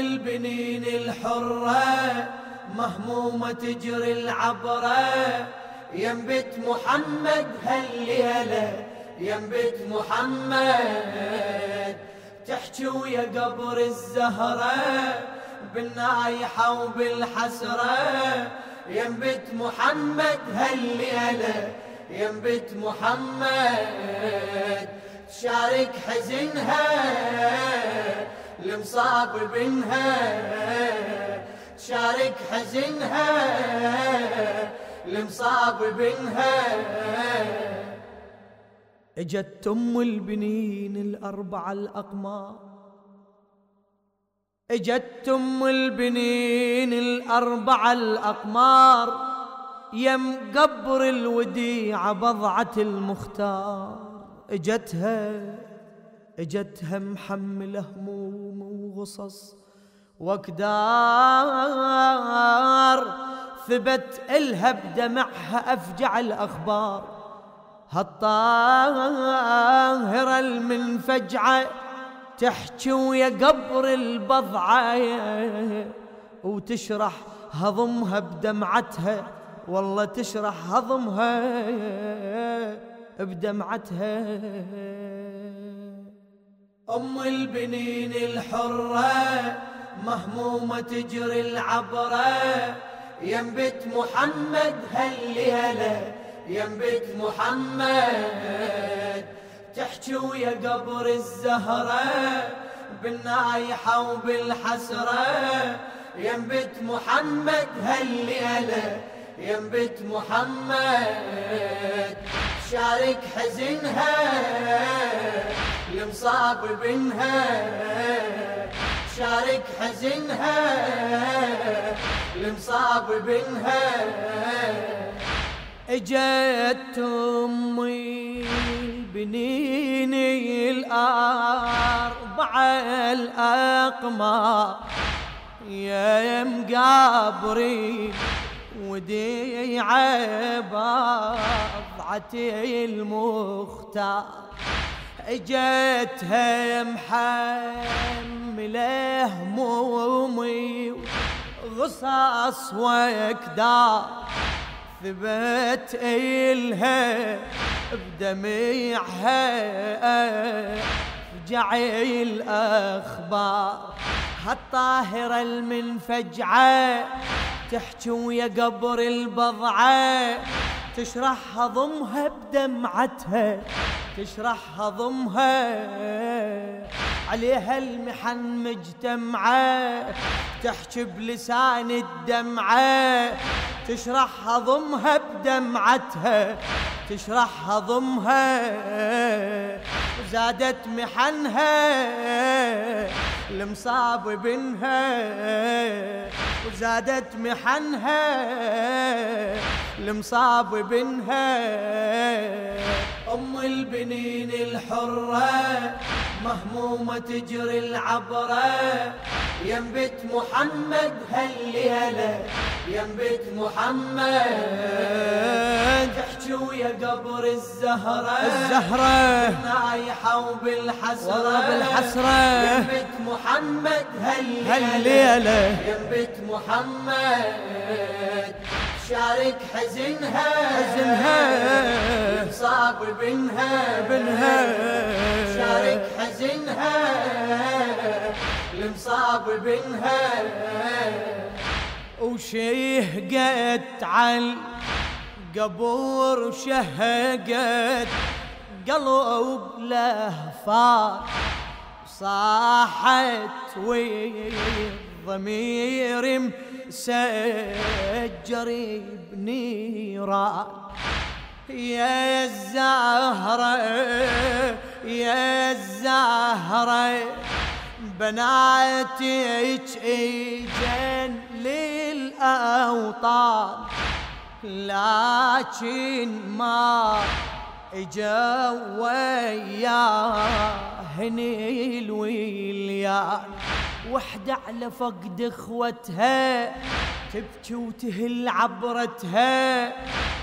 البنين الحرة مهمومة تجري العبرة ينبت محمد هالليلة ينبت محمد. تحكي ويا قبر الزهرة بالنايحة وبالحسرة. ينبت محمد هالليلة ينبت محمد. تشارك حزنها المصاب بنها تشارك حزنها. المصاب بنها إجت أم البنين الاربعه الأقمار. إجت أم البنين الاربعه الأقمار. يم قبر الوديعة بضعة المختار. إجتها اجتها محمله هموم وغصص واكدار ثبت الها بدمعها أفجع الأخبار. هالطاهرة المنفجعة تحكي ويا قبر البضعة وتشرح هضمها بدمعتها. والله تشرح هضمها بدمعتها. أم البنين الحرة مهمومة تجري العبرة. ينبت محمد هالليلة ينبت محمد. تحكي ويا قبر الزهرة بالنايحة وبالحسرة. ينبت محمد هالليلة ينبت محمد. شارك حزنها. المصاب بنها شارك حزنها المصاب بنها إجت أمي بنيني الاربعه الأقمار يا مقابري وديعة بضعتي المختار. اجتها محملة همومي غصص وكدار ثبت إلها بدميعها فجعي الأخبار. هالطاهرة المنفجعة تحكي ويا قبر البضعة تشرح هضمها بدمعتها. تشرح هضمها عليها المحن مجتمعة تحكي بلسان الدمعة. تشرح هضمها بدمعتها تشرح هضمها زادت محنها المصاب بنها. وزادت محنها المصاب بنها. أم البنين الحرة مهمومة تجري العبرة. ينبت محمد هالليلة ينبت محمد تحكي ويا قبر الزهرة. الزهرة. نايحة وبالحسرة. بالحسرة. ينبت محمد هالليلة هالليلة ينبت محمد شارك حزنها. صاب بنها بنها شارك حزنها المصاب بنها. وشهقت على القبور شهقت قلب لهفار صاحت والضمير مسجر بنيران. يا الزهرة يا الزهرة بناتك اجن للأوطان. لكن ما اجا وياهن الويليان وحدة على فقد إخوتها تبكي وتهل عبرتها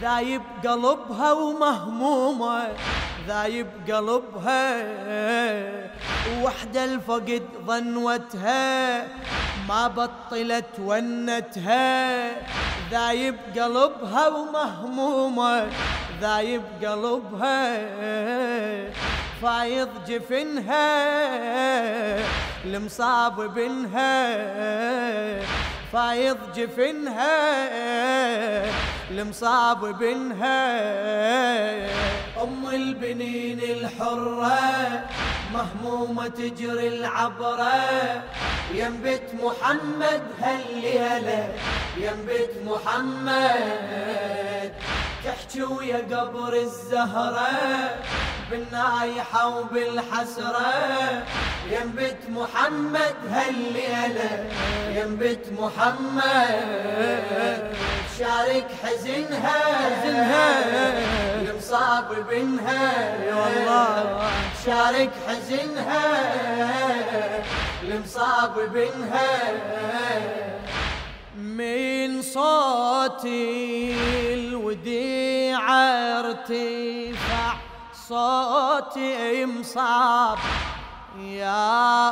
ذايب قلبها ومهمومة ذايب قلبها وحدة الفقد ظنوتها ما بطلت ونتها. ذايب قلبها ومهمومة ذايب قلبها فايض جفنها المصاب بنها. فايض جفنها المصاب بنها. أم البنين الحرة مهمومة تجري العبرة. ينبت محمد هالليلة ينبت محمد. تحكي ويا قبر الزهرة بالنايحة وبالحسرة. ينبت محمد هالليلة ينبت محمد شارك حزنها. حزنها. المصاب بنها. يا والله. شارك حزنها. المصاب بنها. من صوتي الوديعة ارتفع صوتي مصاب يا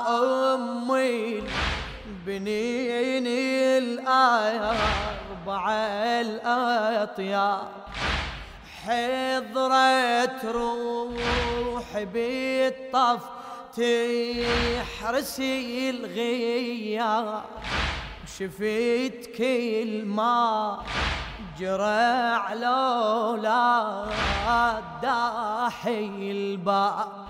أمي بنين الأربعة الأطيار حضرت روحي بالطف تحرسي الغيار شفيت كل ما جرى على أولاد داحي الباب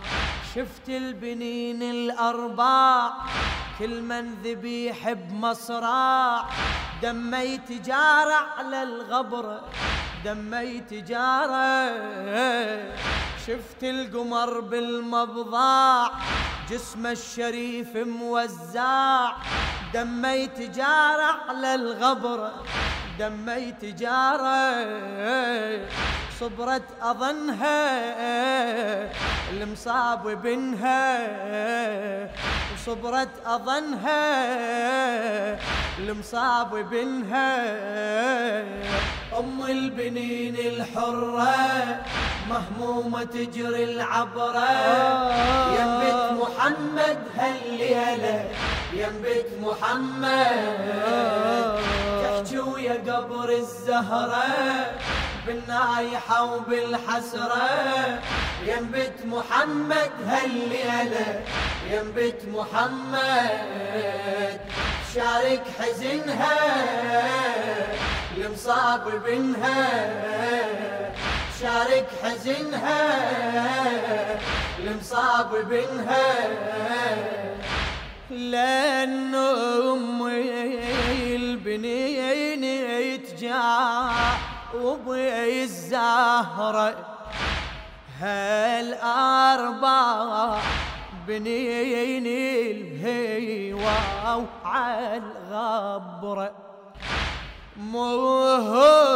شفت البنين الأرباع كل من ذبيح بمصراع. دمي تجارة على الغبرة دمي تجارة شفت القمر بالمبضاع جسمه الشريف موزع. دمي تجارة على الغبرة دمي تجارة صبرت أظنها المصاب بنها وصبرت أظنها المصاب بنها. أم البنين الحرة مهمومة تجري العبرة. ينبت محمد هالليلة ينبت محمد. ويا قبر الزهرة بالنايحة وبالحسرة. ينبت محمد هالليلة ينبت محمد شارك حزنها. المصاب بنها شارك حزنها. المصاب بنها. لأن أمي البنين يتجاوب الزهرة. هالأربع بنين الهيوة وعلى الغبرة مهمة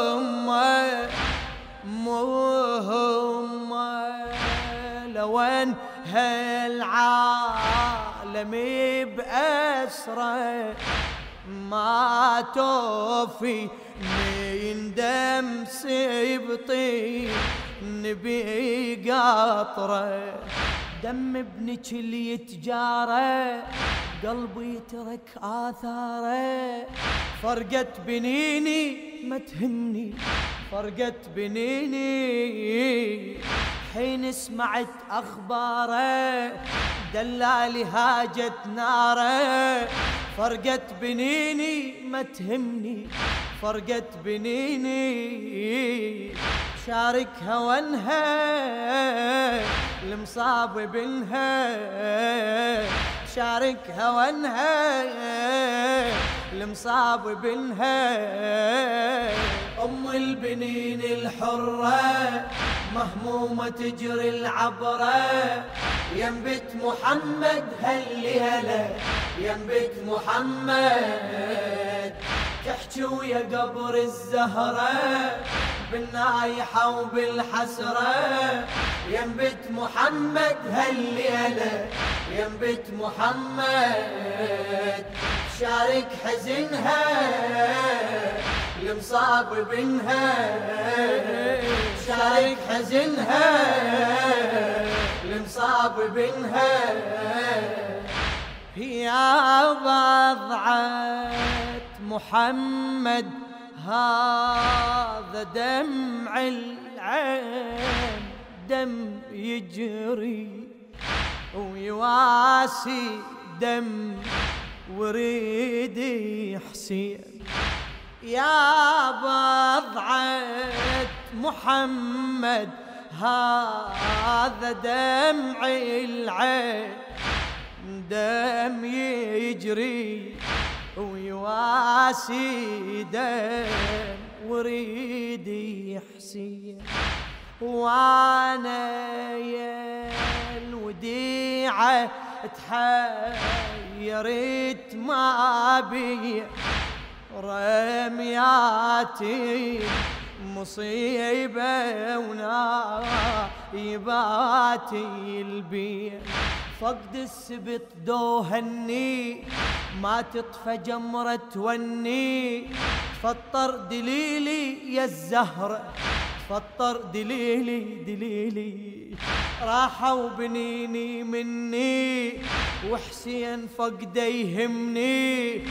مهمة لوين هالعالم بأسره ما توفي من دم سبطي نبي قطرة دم ابنك اللي يتجارة قلبي يترك آثاره. فرقت بنيني ما تهمني فرقت بنيني حين سمعت أخباره دلالي هاجت ناره فرقت بنيني ما تهمني فرقت بنيني. شارك هونها المصاب بنها شارك هونها المصاب بنها أم البنين الحرة مهمومة تجري العبرة ينبت محمد هالليلة ينبت محمد. تحكي ويا قبر الزهرة. بالنايحة وبالحسرة. ينبت محمد هالليلة ينبت محمد. شارك حزنها. المصاب بنها. شارك حزنها المصاب بنها يا بضعة محمد هذا دمع العين دم يجري ويواسي دم وريدي حسين يا بضعة محمد هذا دمع العين دم يجري ويواسي دم وريدي حسين وأنا يا الوديعة تحيرت ما بي رمياتي مصيبة ونايباتي البيت فقد السبط دوهني ما تطفى جمرة توني. فطر دليلي يا الزهرة فطر دليلي دليلي. راحوا بنيني مني وحسين فقده يهمني.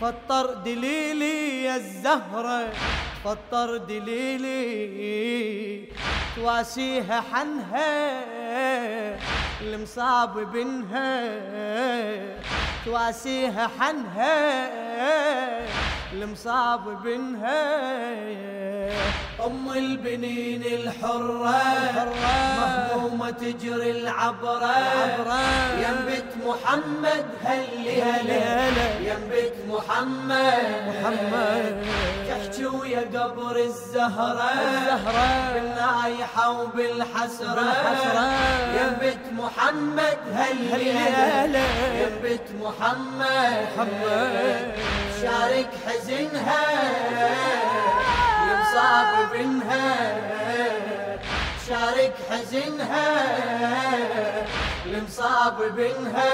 فطر دليلي يا الزهرة فطر دليلي تواسيها حنها المصاب بنها تواسيها حنها المصاب بنها. أم البنين الحرة مهمومة تجري العبرة. ينبت محمد هلي هلا ينبت محمد. محمد. تحكي ويا قبر الزهرة الزهرة. بالنايحة وبالحسرة. بالحسرة. ينبت محمد هلي هلا. ينبت محمد. محمد. شارك حزنها. يمصاب بنها شارك حزنها. المصاب بنها